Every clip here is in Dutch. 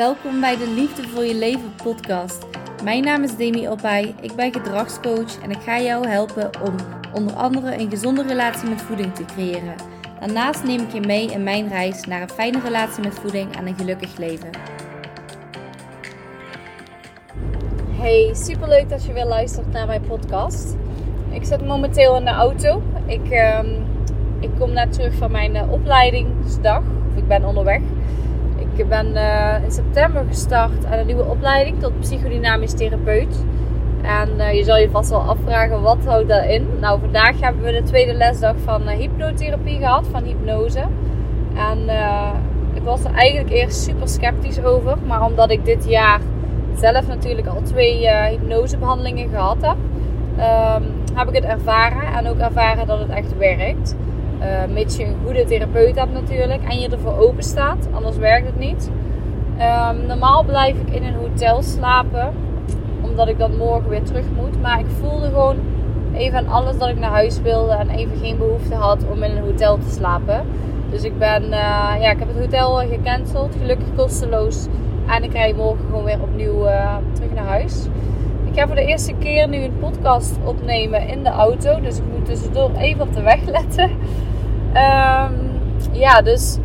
Welkom bij de Liefde voor je leven podcast. Mijn naam is Demi Opay, ik ben gedragscoach en ik ga jou helpen om onder andere een gezonde relatie met voeding te creëren. Daarnaast neem ik je mee in mijn reis naar een fijne relatie met voeding en een gelukkig leven. Hey, superleuk dat je weer luistert naar mijn podcast. Ik zit momenteel in de auto. Ik, ehm, ik kom net terug van mijn uh, opleidingsdag. Of ik ben onderweg. Ik ben uh, in september gestart aan een nieuwe opleiding tot psychodynamisch therapeut. En uh, je zal je vast wel afvragen, wat houdt dat in? Nou, vandaag hebben we de tweede lesdag van uh, hypnotherapie gehad, van hypnose. En ik was er eigenlijk eerst super sceptisch over. Maar omdat ik dit jaar zelf natuurlijk al twee hypnosebehandelingen gehad heb, um, heb ik het ervaren. En ook ervaren dat het echt werkt. Uh, mits je een goede therapeut hebt natuurlijk en je ervoor open staat, anders werkt het niet. Um, normaal blijf ik in een hotel slapen, omdat ik dan morgen weer terug moet. Maar ik voelde gewoon even aan alles dat ik naar huis wilde en even geen behoefte had om in een hotel te slapen. Dus ik ben, uh, ja, ik heb het hotel gecanceld, gelukkig kosteloos. En ik rijd morgen gewoon weer opnieuw uh, terug naar huis. Ik ga voor de eerste keer nu een podcast opnemen in de auto. Dus ik moet tussendoor even op de weg letten. Um, ja, dus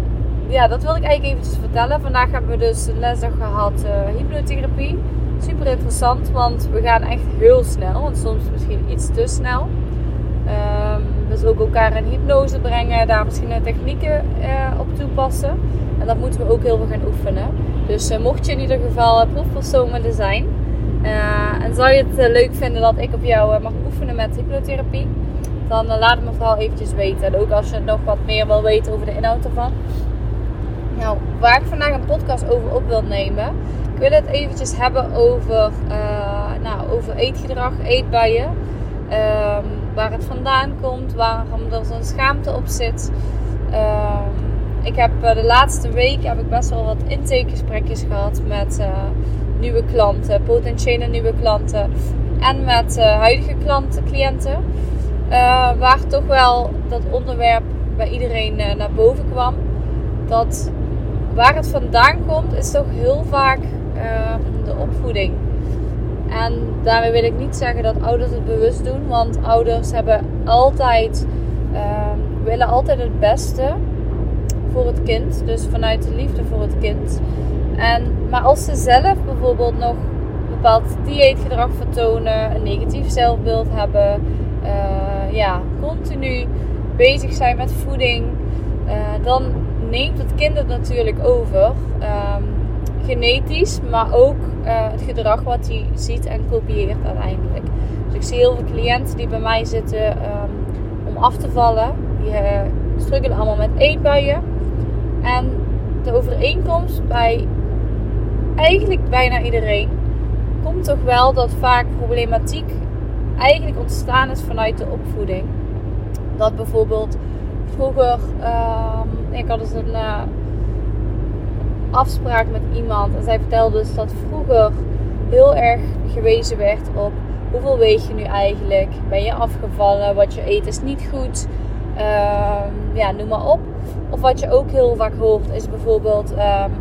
ja, dat wil ik eigenlijk eventjes vertellen. Vandaag hebben we dus een lesdag gehad uh, hypnotherapie. Super interessant, want we gaan echt heel snel. En soms misschien iets te snel. Um, dus ook elkaar in hypnose brengen. Daar verschillende technieken uh, op toepassen. En dat moeten we ook heel veel gaan oefenen. Dus uh, mocht je in ieder geval proefpersoon willen zijn... en zou je het leuk vinden dat ik op jou mag oefenen met hypnotherapie dan uh, laat het me vooral eventjes weten. En ook als je nog wat meer wil weten over de inhoud ervan. Nou, waar ik vandaag een podcast over op wil nemen. Ik wil het eventjes hebben over, uh, nou, over eetgedrag, eetbuien. Um, waar het vandaan komt, waarom er zo'n schaamte op zit. Um, ik heb uh, de laatste week heb ik best wel wat intakegesprekjes gehad met nieuwe klanten, potentiële nieuwe klanten en met huidige klanten, cliënten. Uh, waar toch wel dat onderwerp bij iedereen uh, naar boven kwam. Dat waar het vandaan komt, is toch heel vaak uh, de opvoeding. En daarmee wil ik niet zeggen dat ouders het bewust doen, want ouders hebben altijd, ehm, willen altijd het beste voor het kind. Dus vanuit de liefde voor het kind. En, maar als ze zelf bijvoorbeeld nog bepaald dieetgedrag vertonen, een negatief zelfbeeld hebben, uh, ja, continu bezig zijn met voeding, uh, dan neemt het kind het natuurlijk over. Um, genetisch, maar ook uh, het gedrag wat hij ziet en kopieert uiteindelijk. Dus ik zie heel veel cliënten die bij mij zitten um, om af te vallen. Die struggelen allemaal met eetbuien. En de overeenkomst bij eigenlijk bijna iedereen komt toch wel dat vaak problematiek eigenlijk ontstaan is vanuit de opvoeding. Dat bijvoorbeeld vroeger, um, ik had dus een uh, afspraak met iemand en zij vertelde dus dat vroeger heel erg gewezen werd op hoeveel weeg je nu eigenlijk, ben je afgevallen, wat je eet is niet goed, um, ja, noem maar op. Of wat je ook heel vaak hoort is bijvoorbeeld, um,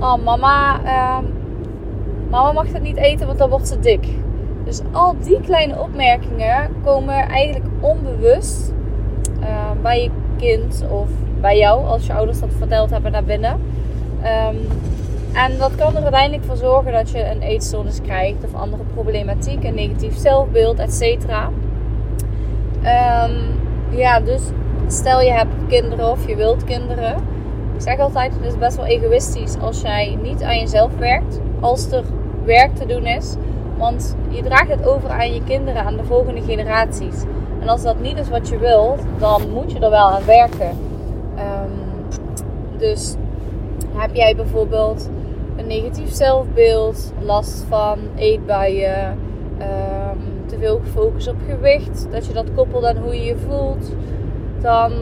oh mama, mama mag het niet eten want dan wordt ze dik. Dus al die kleine opmerkingen komen eigenlijk onbewust uh, bij je kind of bij jou, als je ouders dat verteld hebben, naar binnen. Um, en dat kan er uiteindelijk voor zorgen dat je een eetstoornis krijgt of andere problematiek, een negatief zelfbeeld, et cetera. Um, ja, dus stel je hebt kinderen of je wilt kinderen. Ik zeg altijd, het is best wel egoïstisch als jij niet aan jezelf werkt. Als er werk te doen is, want je draagt het over aan je kinderen, aan de volgende generaties. En als dat niet is wat je wilt, dan moet je er wel aan werken. Um, dus heb jij bijvoorbeeld een negatief zelfbeeld, last van eetbuien, um, te veel focus op gewicht, dat je dat koppelt aan hoe je je voelt, dan,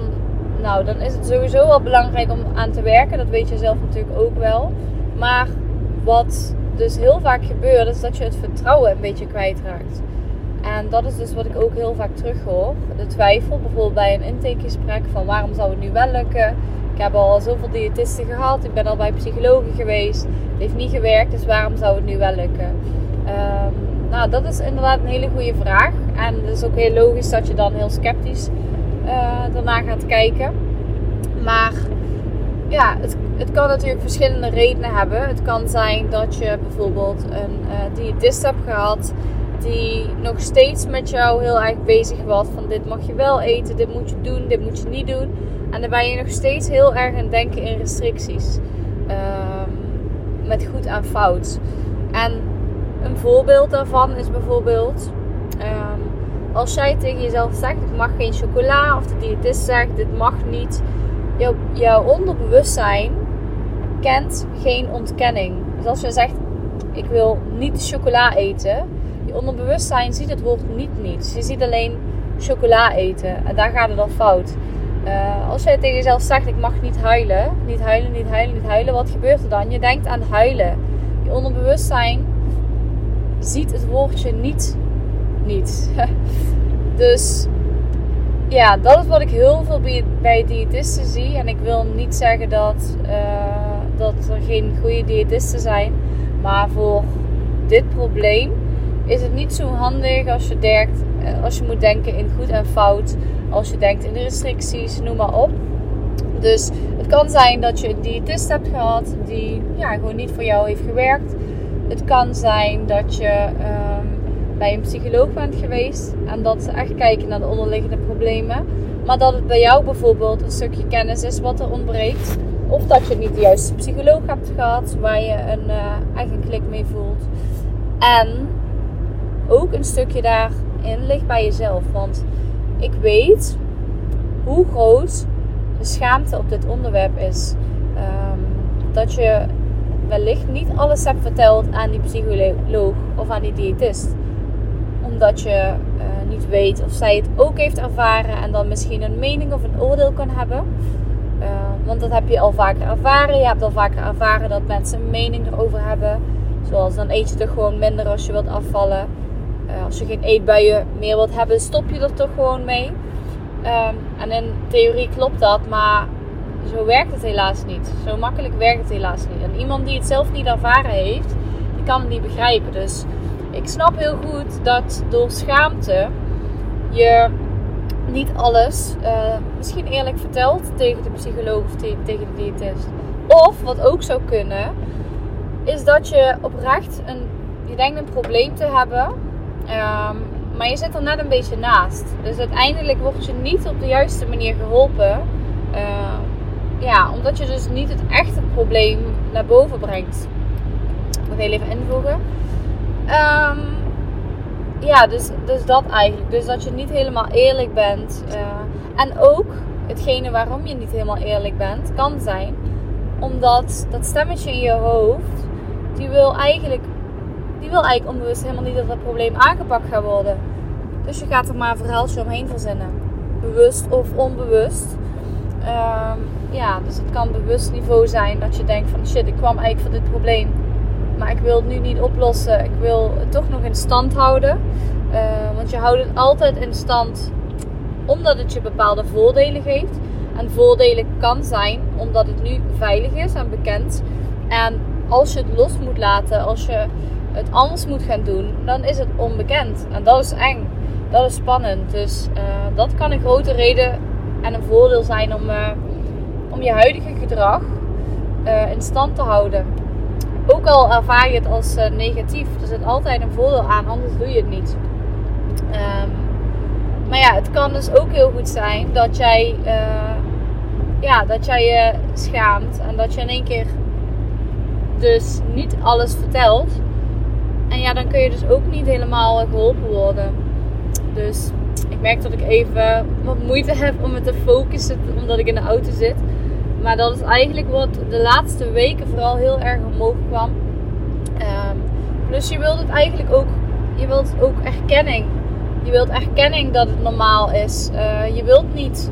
nou, dan is het sowieso wel belangrijk om aan te werken. Dat weet je zelf natuurlijk ook wel. Maar wat dus heel vaak gebeurt, is dat je het vertrouwen een beetje kwijtraakt. En dat is dus wat ik ook heel vaak terughoor. De twijfel, bijvoorbeeld bij een intakegesprek, van waarom zou het nu wel lukken? Ik heb al zoveel diëtisten gehad. Ik ben al bij psychologen geweest. Het heeft niet gewerkt, dus waarom zou het nu wel lukken? Ehm, nou, dat is inderdaad een hele goede vraag. En het is ook heel logisch dat je dan heel sceptisch uh, daarna gaat kijken. Maar ja, het, het kan natuurlijk verschillende redenen hebben. Het kan zijn dat je bijvoorbeeld een uh, diëtist hebt gehad die nog steeds met jou heel erg bezig was van dit mag je wel eten, dit moet je doen, dit moet je niet doen. En dan ben je nog steeds heel erg aan denken in restricties. Um, met goed en fout. En een voorbeeld daarvan is bijvoorbeeld um, als jij tegen jezelf zegt ik mag geen chocola of de diëtist zegt dit mag niet. Jouw, onderbewustzijn kent geen ontkenning. Dus als je zegt ik wil niet chocola eten, je onderbewustzijn ziet het woord niet niet. Je ziet alleen chocola eten en daar gaat het al fout. Uh, als jij tegen jezelf zegt: Ik mag niet huilen, niet huilen, niet huilen, niet huilen, wat gebeurt er dan? Je denkt aan huilen. Je onderbewustzijn ziet het woordje niet, niet. dus ja, dat is wat ik heel veel bij, diëtisten zie. En ik wil niet zeggen dat, uh, dat er geen goede diëtisten zijn, maar voor dit probleem is het niet zo handig als je, denkt, eh, als je moet denken in goed en fout. Als je denkt in de restricties, noem maar op. Dus het kan zijn dat je een diëtist hebt gehad die ja, gewoon niet voor jou heeft gewerkt. Het kan zijn dat je ehm, bij een psycholoog bent geweest en dat ze echt kijken naar de onderliggende problemen. Maar dat het bij jou bijvoorbeeld een stukje kennis is wat er ontbreekt. Of dat je niet de juiste psycholoog hebt gehad waar je een eigen klik mee voelt. En ook een stukje daarin ligt bij jezelf. Want ik weet hoe groot de schaamte op dit onderwerp is. Um, dat je wellicht niet alles hebt verteld aan die psycholoog of aan die diëtist. Omdat je uh, niet weet of zij het ook heeft ervaren en dan misschien een mening of een oordeel kan hebben. Uh, want dat heb je al vaker ervaren. Je hebt al vaker ervaren dat mensen een mening erover hebben. Zoals dan eet je toch gewoon minder als je wilt afvallen. Uh, als je geen eetbuien meer wilt hebben, stop je er toch gewoon mee. Um, en in theorie klopt dat, maar zo werkt het helaas niet. Zo makkelijk werkt het helaas niet. En iemand die het zelf niet ervaren heeft, die kan het niet begrijpen. Dus ik snap heel goed dat door schaamte je niet alles uh, misschien eerlijk vertelt tegen de psycholoog of te tegen de diëtist. Of wat ook zou kunnen, is dat je oprecht een, je denkt een probleem te hebben Um, maar je zit er net een beetje naast. Dus uiteindelijk word je niet op de juiste manier geholpen. Uh, ja, omdat je dus niet het echte probleem naar boven brengt. Ik moet heel even invoegen. Um, ja, dus, dus dat eigenlijk. Dus dat je niet helemaal eerlijk bent. Uh, en ook hetgene waarom je niet helemaal eerlijk bent, kan zijn omdat dat stemmetje in je hoofd, die wil eigenlijk die wil eigenlijk onbewust helemaal niet dat dat probleem aangepakt gaat worden. Dus je gaat er maar een verhaaltje omheen verzinnen. Bewust of onbewust. Um, ja, dus het kan bewust niveau zijn dat je denkt van shit, ik kwam eigenlijk voor dit probleem. Maar ik wil het nu niet oplossen. Ik wil het toch nog in stand houden. Uh, want je houdt het altijd in stand omdat het je bepaalde voordelen geeft. En voordelen kan zijn omdat het nu veilig is en bekend. En als je het los moet laten, als je het anders moet gaan doen, dan is het onbekend. En dat is eng. Dat is spannend. Dus uh, dat kan een grote reden en een voordeel zijn om, uh, om je huidige gedrag in stand te houden. Ook al ervaar je het als negatief, er zit altijd een voordeel aan, anders doe je het niet. Um, maar ja, het kan dus ook heel goed zijn dat jij, ja, dat jij je schaamt en dat je in één keer dus niet alles vertelt en ja, dan kun je dus ook niet helemaal geholpen worden. Dus ik merk dat ik even wat moeite heb om me te focussen omdat ik in de auto zit. Maar dat is eigenlijk wat de laatste weken vooral heel erg omhoog kwam. Um, dus je wilt het eigenlijk ook, je wilt ook erkenning. Je wilt erkenning dat het normaal is. Uh, je wilt niet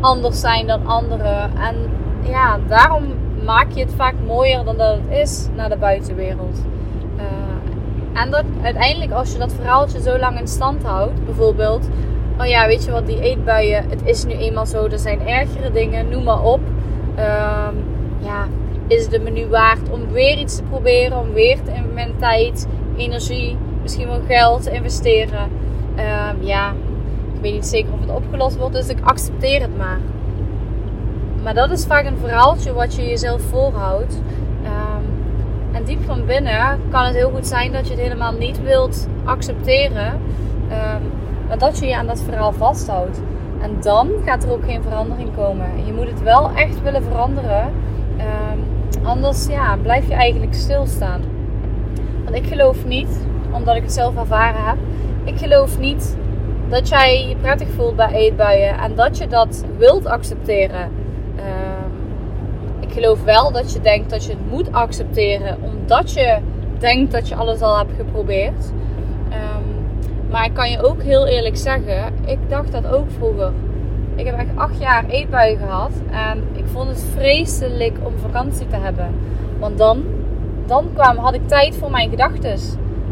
anders zijn dan anderen. En ja, daarom maak je het vaak mooier dan dat het is naar de buitenwereld. En dat uiteindelijk, als je dat verhaaltje zo lang in stand houdt, bijvoorbeeld, oh ja, weet je wat, die eetbuien, het is nu eenmaal zo, er zijn ergere dingen, noem maar op. Ehm, ja, is het de menu waard om weer iets te proberen, om weer te, mijn tijd, energie, misschien wel geld te investeren? Ehm, ja, ik weet niet zeker of het opgelost wordt, dus ik accepteer het maar. Maar dat is vaak een verhaaltje wat je jezelf voorhoudt. Um, en diep van binnen kan het heel goed zijn dat je het helemaal niet wilt accepteren. Maar dat je je aan dat verhaal vasthoudt. En dan gaat er ook geen verandering komen. Je moet het wel echt willen veranderen. Um, anders ja, blijf je eigenlijk stilstaan. Want ik geloof niet, omdat ik het zelf ervaren heb. Ik geloof niet dat jij je prettig voelt bij eetbuien. En dat je dat wilt accepteren geloof wel dat je denkt dat je het moet accepteren omdat je denkt dat je alles al hebt geprobeerd. Um, maar ik kan je ook heel eerlijk zeggen, ik dacht dat ook vroeger. Ik heb echt acht jaar eetbuien gehad en ik vond het vreselijk om vakantie te hebben. Want dan, dan kwam, had ik tijd voor mijn gedachten.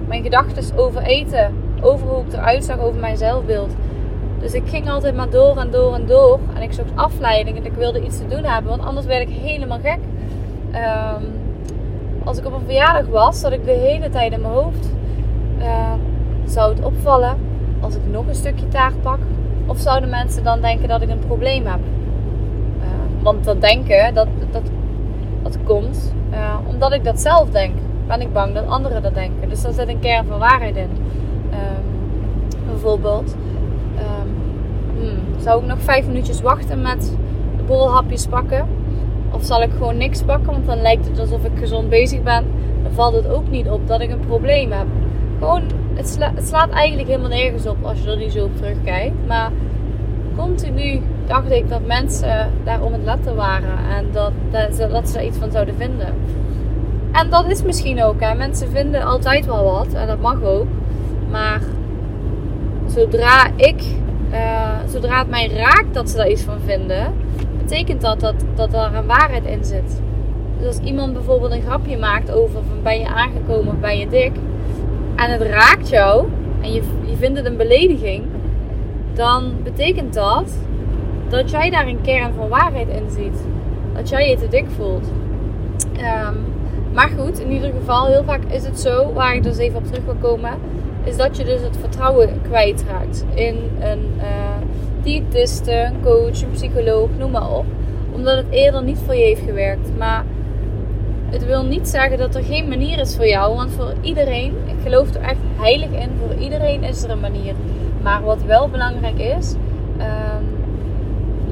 Mijn gedachten over eten, over hoe ik eruit zag, over mijn zelfbeeld. Dus ik ging altijd maar door en door en door. En ik zocht afleiding en ik wilde iets te doen hebben, want anders werd ik helemaal gek. Um, als ik op een verjaardag was, zat ik de hele tijd in mijn hoofd. Uh, zou het opvallen als ik nog een stukje taart pak? Of zouden mensen dan denken dat ik een probleem heb? Uh, want dat denken, dat, dat, dat komt uh, omdat ik dat zelf denk. Ben ik bang dat anderen dat denken. Dus daar zit een kern van waarheid in. bijvoorbeeld. Hmm, zou ik nog vijf minuutjes wachten met de borrelhapjes pakken? Of zal ik gewoon niks pakken? Want dan lijkt het alsof ik gezond bezig ben. Dan valt het ook niet op dat ik een probleem heb. Gewoon, het, slaat eigenlijk helemaal nergens op als je er niet zo op terugkijkt. Maar continu dacht ik dat mensen daar om het letten waren. En dat, dat, dat ze er iets van zouden vinden. En dat is misschien ook. Hè. Mensen vinden altijd wel wat. En dat mag ook. Maar zodra ik uh, zodra het mij raakt dat ze daar iets van vinden, betekent dat dat, dat er een waarheid in zit. Dus als iemand bijvoorbeeld een grapje maakt over van ben je aangekomen of ben je dik, en het raakt jou en je, je vindt het een belediging, dan betekent dat dat jij daar een kern van waarheid in ziet. Dat jij je te dik voelt. Um, maar goed, in ieder geval, heel vaak is het zo, waar ik dus even op terug wil komen is dat je dus het vertrouwen kwijtraakt in een uh, diëtiste, een coach, een psycholoog, noem maar op. Omdat het eerder niet voor je heeft gewerkt. Maar het wil niet zeggen dat er geen manier is voor jou. Want voor iedereen, ik geloof er echt heilig in, voor iedereen is er een manier. Maar wat wel belangrijk is, um,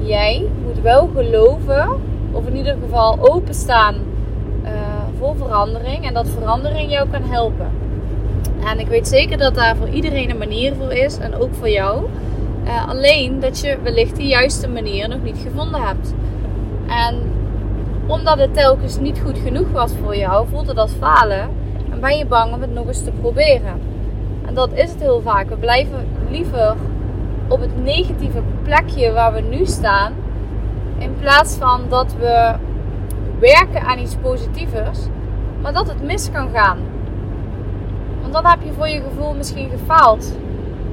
jij moet wel geloven, of in ieder geval openstaan uh, voor verandering. En dat verandering jou kan helpen. En ik weet zeker dat daar voor iedereen een manier voor is. En ook voor jou. Uh, alleen dat je wellicht de juiste manier nog niet gevonden hebt. En omdat het telkens niet goed genoeg was voor jou, voelt het als falen. En ben je bang om het nog eens te proberen. En dat is het heel vaak. We blijven liever op het negatieve plekje waar we nu staan. In plaats van dat we werken aan iets positievers. Maar dat het mis kan gaan dan heb je voor je gevoel misschien gefaald.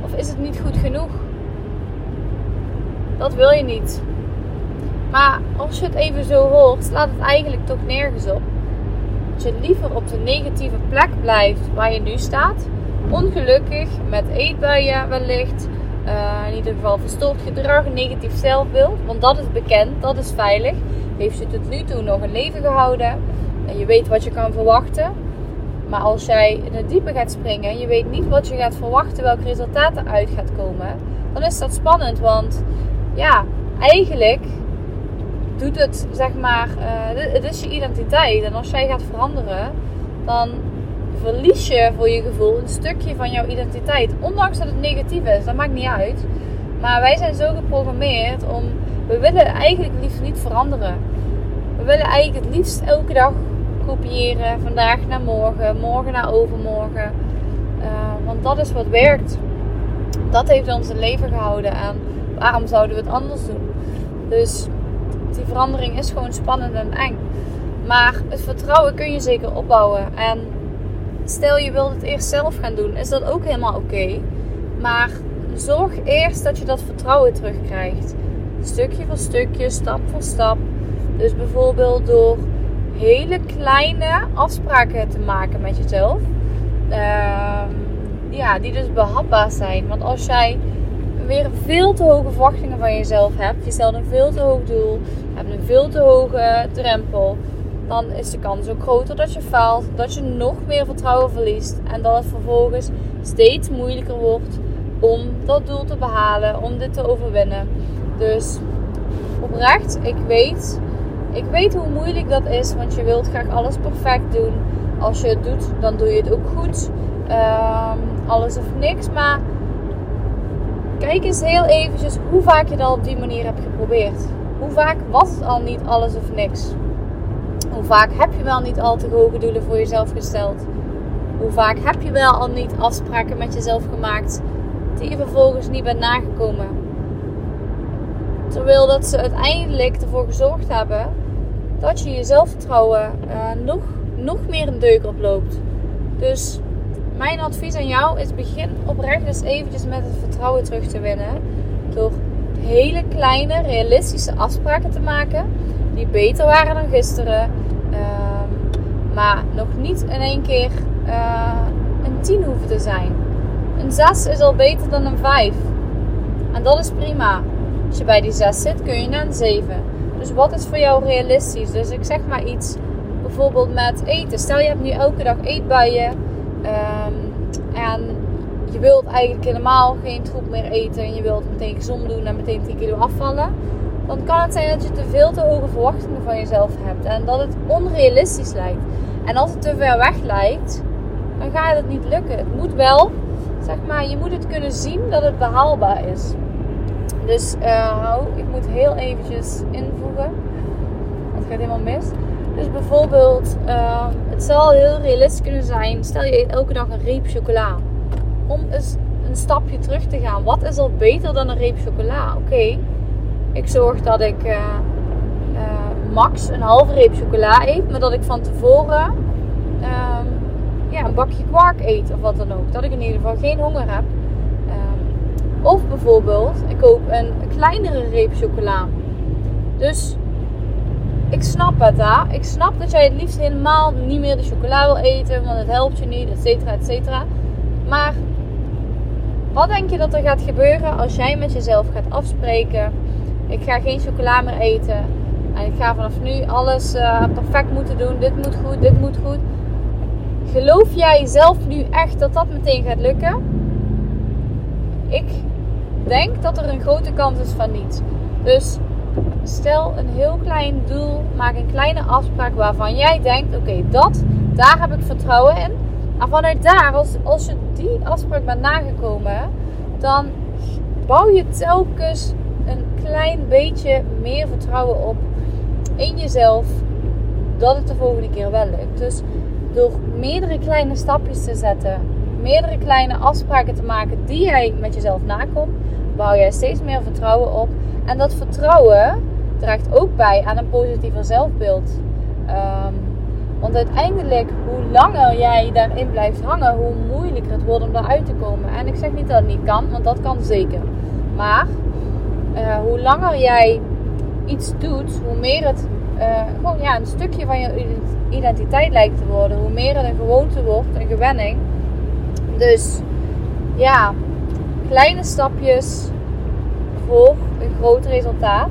Of is het niet goed genoeg? Dat wil je niet. Maar als je het even zo hoort, slaat het eigenlijk toch nergens op. Dat je liever op de negatieve plek blijft waar je nu staat. Ongelukkig, met eetbuien wellicht. Uh, in ieder geval verstoord gedrag, negatief zelfbeeld. Want dat is bekend, dat is veilig. Heeft je tot nu toe nog een leven gehouden. En je weet wat je kan verwachten. Maar als jij in het diepe gaat springen en je weet niet wat je gaat verwachten, welk resultaat eruit gaat komen, dan is dat spannend. Want ja, eigenlijk doet het, zeg maar, uh, het is je identiteit. En als jij gaat veranderen, dan verlies je voor je gevoel een stukje van jouw identiteit. Ondanks dat het negatief is, dat maakt niet uit. Maar wij zijn zo geprogrammeerd om, we willen eigenlijk liefst niet veranderen. We willen eigenlijk het liefst elke dag kopiëren. Vandaag naar morgen, morgen naar overmorgen. Uh, want dat is wat werkt. Dat heeft ons in leven gehouden. En waarom zouden we het anders doen? Dus die verandering is gewoon spannend en eng. Maar het vertrouwen kun je zeker opbouwen. En stel je wilt het eerst zelf gaan doen, is dat ook helemaal oké. Maar zorg eerst dat je dat vertrouwen terugkrijgt. Stukje voor stukje, stap voor stap. Dus bijvoorbeeld door hele kleine afspraken te maken met jezelf. Ehm, ja, die dus behapbaar zijn. Want als jij weer veel te hoge verwachtingen van jezelf hebt, je stelt een veel te hoog doel, hebt een veel te hoge drempel, dan is de kans ook groter dat je faalt, dat je nog meer vertrouwen verliest en dat het vervolgens steeds moeilijker wordt om dat doel te behalen, om dit te overwinnen. Dus oprecht, ik weet, ik weet hoe moeilijk dat is, want je wilt graag alles perfect doen. Als je het doet, dan doe je het ook goed. Ehm, alles of niks, maar kijk eens heel eventjes hoe vaak je dat op die manier hebt geprobeerd. Hoe vaak was het al niet alles of niks? Hoe vaak heb je wel niet al te hoge doelen voor jezelf gesteld? Hoe vaak heb je wel al niet afspraken met jezelf gemaakt die je vervolgens niet bent nagekomen? Terwijl dat ze uiteindelijk ervoor gezorgd hebben dat je je zelfvertrouwen uh, nog, nog meer een deuk oploopt. Dus mijn advies aan jou is begin oprecht eens eventjes met het vertrouwen terug te winnen. Door hele kleine, realistische afspraken te maken. Die beter waren dan gisteren. Ehm, maar nog niet in één keer uh, een 10 hoeven te zijn. Een 6 is al beter dan een 5. En dat is prima. Als je bij die 6 zit, kun je naar een 7. Dus wat is voor jou realistisch? Dus ik zeg maar iets, bijvoorbeeld met eten. Stel je hebt nu elke dag eetbuien. Um, en je wilt eigenlijk helemaal geen troep meer eten. En je wilt meteen gezond doen en meteen 10 kilo afvallen. Dan kan het zijn dat je te veel te hoge verwachtingen van jezelf hebt. En dat het onrealistisch lijkt. En als het te ver weg lijkt, dan gaat het niet lukken. Het moet wel, zeg maar, je moet het kunnen zien dat het behaalbaar is. Dus uh, ik moet heel eventjes invoegen. Want het gaat helemaal mis. Dus bijvoorbeeld, uh, het zal heel realistisch kunnen zijn. Stel je eet elke dag een reep chocola. Om eens een stapje terug te gaan. Wat is al beter dan een reep chocola? Oké, ik zorg dat ik uh, max een halve reep chocola eet. Maar dat ik van tevoren ehm, ja, een bakje kwark eet of wat dan ook. Dat ik in ieder geval geen honger heb. Of bijvoorbeeld, ik koop een kleinere reep chocola. Dus ik snap het, hè. Ik snap dat jij het liefst helemaal niet meer de chocola wil eten, want het helpt je niet, et cetera, et cetera. Maar wat denk je dat er gaat gebeuren als jij met jezelf gaat afspreken? Ik ga geen chocola meer eten. En ik ga vanaf nu alles uh, perfect moeten doen. Dit moet goed, dit moet goed. Geloof jij zelf nu echt dat dat meteen gaat lukken? Ik denk dat er een grote kans is van niet. Dus stel een heel klein doel, maak een kleine afspraak waarvan jij denkt: oké, dat, daar heb ik vertrouwen in. En vanuit daar, als, als je die afspraak bent nagekomen, dan bouw je telkens een klein beetje meer vertrouwen op in jezelf dat het de volgende keer wel lukt. Dus door meerdere kleine stapjes te zetten, meerdere kleine afspraken te maken die jij met jezelf nakomt, bouw jij steeds meer vertrouwen op. En dat vertrouwen draagt ook bij aan een positiever zelfbeeld. Um, want uiteindelijk, hoe langer jij daarin blijft hangen, hoe moeilijker het wordt om daaruit te komen. En ik zeg niet dat het niet kan, want dat kan zeker. Maar uh, hoe langer jij iets doet, hoe meer het uh, gewoon ja, een stukje van je identiteit lijkt te worden. Hoe meer het een gewoonte wordt, een gewenning. Dus ja, kleine stapjes voor een groot resultaat.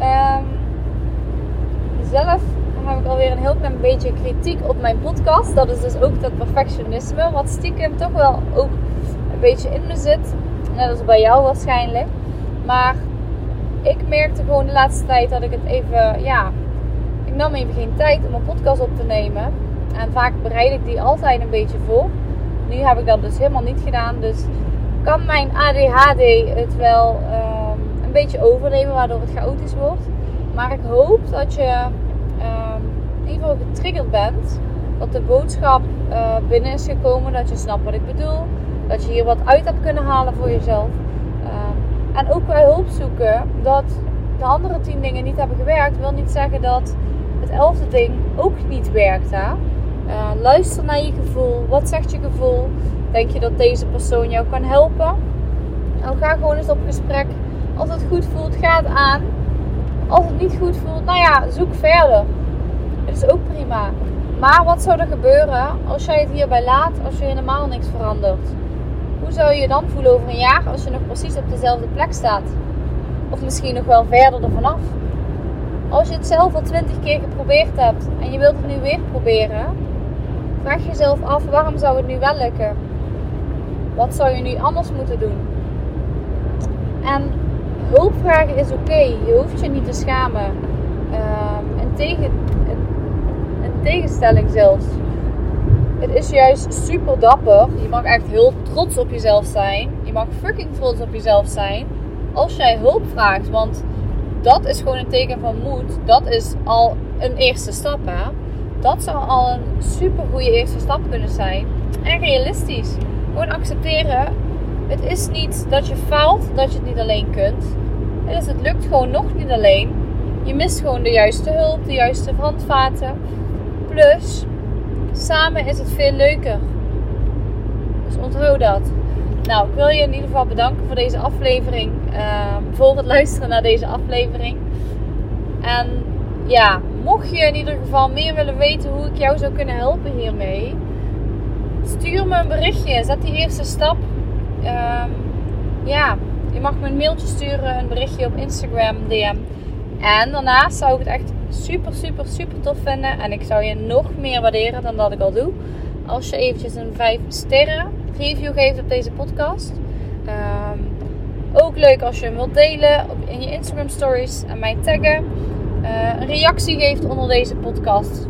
Um, zelf heb ik alweer een heel klein beetje kritiek op mijn podcast. Dat is dus ook dat perfectionisme, wat stiekem toch wel ook een beetje in me zit. Net als bij jou waarschijnlijk. Maar ik merkte gewoon de laatste tijd dat ik het even, ja, ik nam even geen tijd om een podcast op te nemen. En vaak bereid ik die altijd een beetje voor. Nu heb ik dat dus helemaal niet gedaan. Dus kan mijn ADHD het wel um, een beetje overnemen, waardoor het chaotisch wordt. Maar ik hoop dat je in ieder geval getriggerd bent. Dat de boodschap uh, binnen is gekomen. Dat je snapt wat ik bedoel. Dat je hier wat uit hebt kunnen halen voor jezelf. Um, en ook bij hulp zoeken. Dat de andere tien dingen niet hebben gewerkt. Wil niet zeggen dat het elfde ding ook niet werkt. Hè? Uh, luister naar je gevoel. Wat zegt je gevoel? Denk je dat deze persoon jou kan helpen? Nou, ga gewoon eens op gesprek. Als het goed voelt, ga het aan. Als het niet goed voelt, nou ja, zoek verder. Het is ook prima. Maar wat zou er gebeuren als jij het hierbij laat, als je helemaal niks verandert? Hoe zou je je dan voelen over een jaar als je nog precies op dezelfde plek staat? Of misschien nog wel verder ervan af? Als je het zelf al twintig keer geprobeerd hebt en je wilt het nu weer proberen, vraag jezelf af waarom zou het nu wel lukken? Wat zou je nu anders moeten doen? En hulp vragen is oké. Je hoeft je niet te schamen. Uh, een, tegen, tegenstelling zelfs. Het is juist super dapper. Je mag echt heel trots op jezelf zijn. Je mag fucking trots op jezelf zijn. Als jij hulp vraagt. Want dat is gewoon een teken van moed. Dat is al een eerste stap. Hè? Dat zou al een super goede eerste stap kunnen zijn. En realistisch. Gewoon accepteren. Het is niet dat je faalt dat je het niet alleen kunt. Het, is, het lukt gewoon nog niet alleen. Je mist gewoon de juiste hulp, de juiste handvaten. Plus, samen is het veel leuker. Dus onthoud dat. Nou, ik wil je in ieder geval bedanken voor deze aflevering. Uh, voor het luisteren naar deze aflevering. En ja, mocht je in ieder geval meer willen weten hoe ik jou zou kunnen helpen hiermee, stuur me een berichtje. Zet die eerste stap. Um, ja, je mag me een mailtje sturen, een berichtje op Instagram, DM. En daarnaast zou ik het echt super, super, super tof vinden. En ik zou je nog meer waarderen dan dat ik al doe. Als je eventjes een 5 sterren review geeft op deze podcast. Um, ook leuk als je hem wilt delen in je Instagram stories en mij taggen. Uh, een reactie geeft onder deze podcast.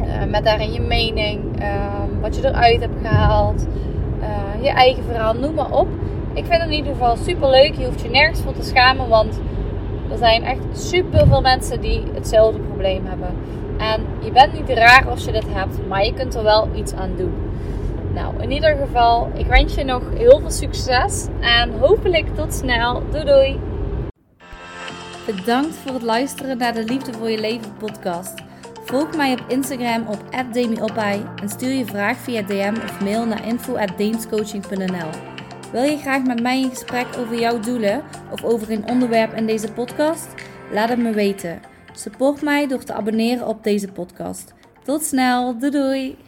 Uh, met daarin je mening, uh, wat je eruit hebt gehaald, eh, je eigen verhaal, noem maar op. Ik vind het in ieder geval super leuk. Je hoeft je nergens voor te schamen, want er zijn echt super veel mensen die hetzelfde probleem hebben. En je bent niet raar als je dit hebt, maar je kunt er wel iets aan doen. Nou, in ieder geval, ik wens je nog heel veel succes en hopelijk tot snel. Doei doei! Bedankt voor het luisteren naar de Liefde voor je Leven podcast. Volg mij op Instagram op @demiopai en stuur je vraag via DM of mail naar info@deemscoaching.nl. Wil je graag met mij in gesprek over jouw doelen of over een onderwerp in deze podcast? Laat het me weten. Support mij door te abonneren op deze podcast. Tot snel, doei doei!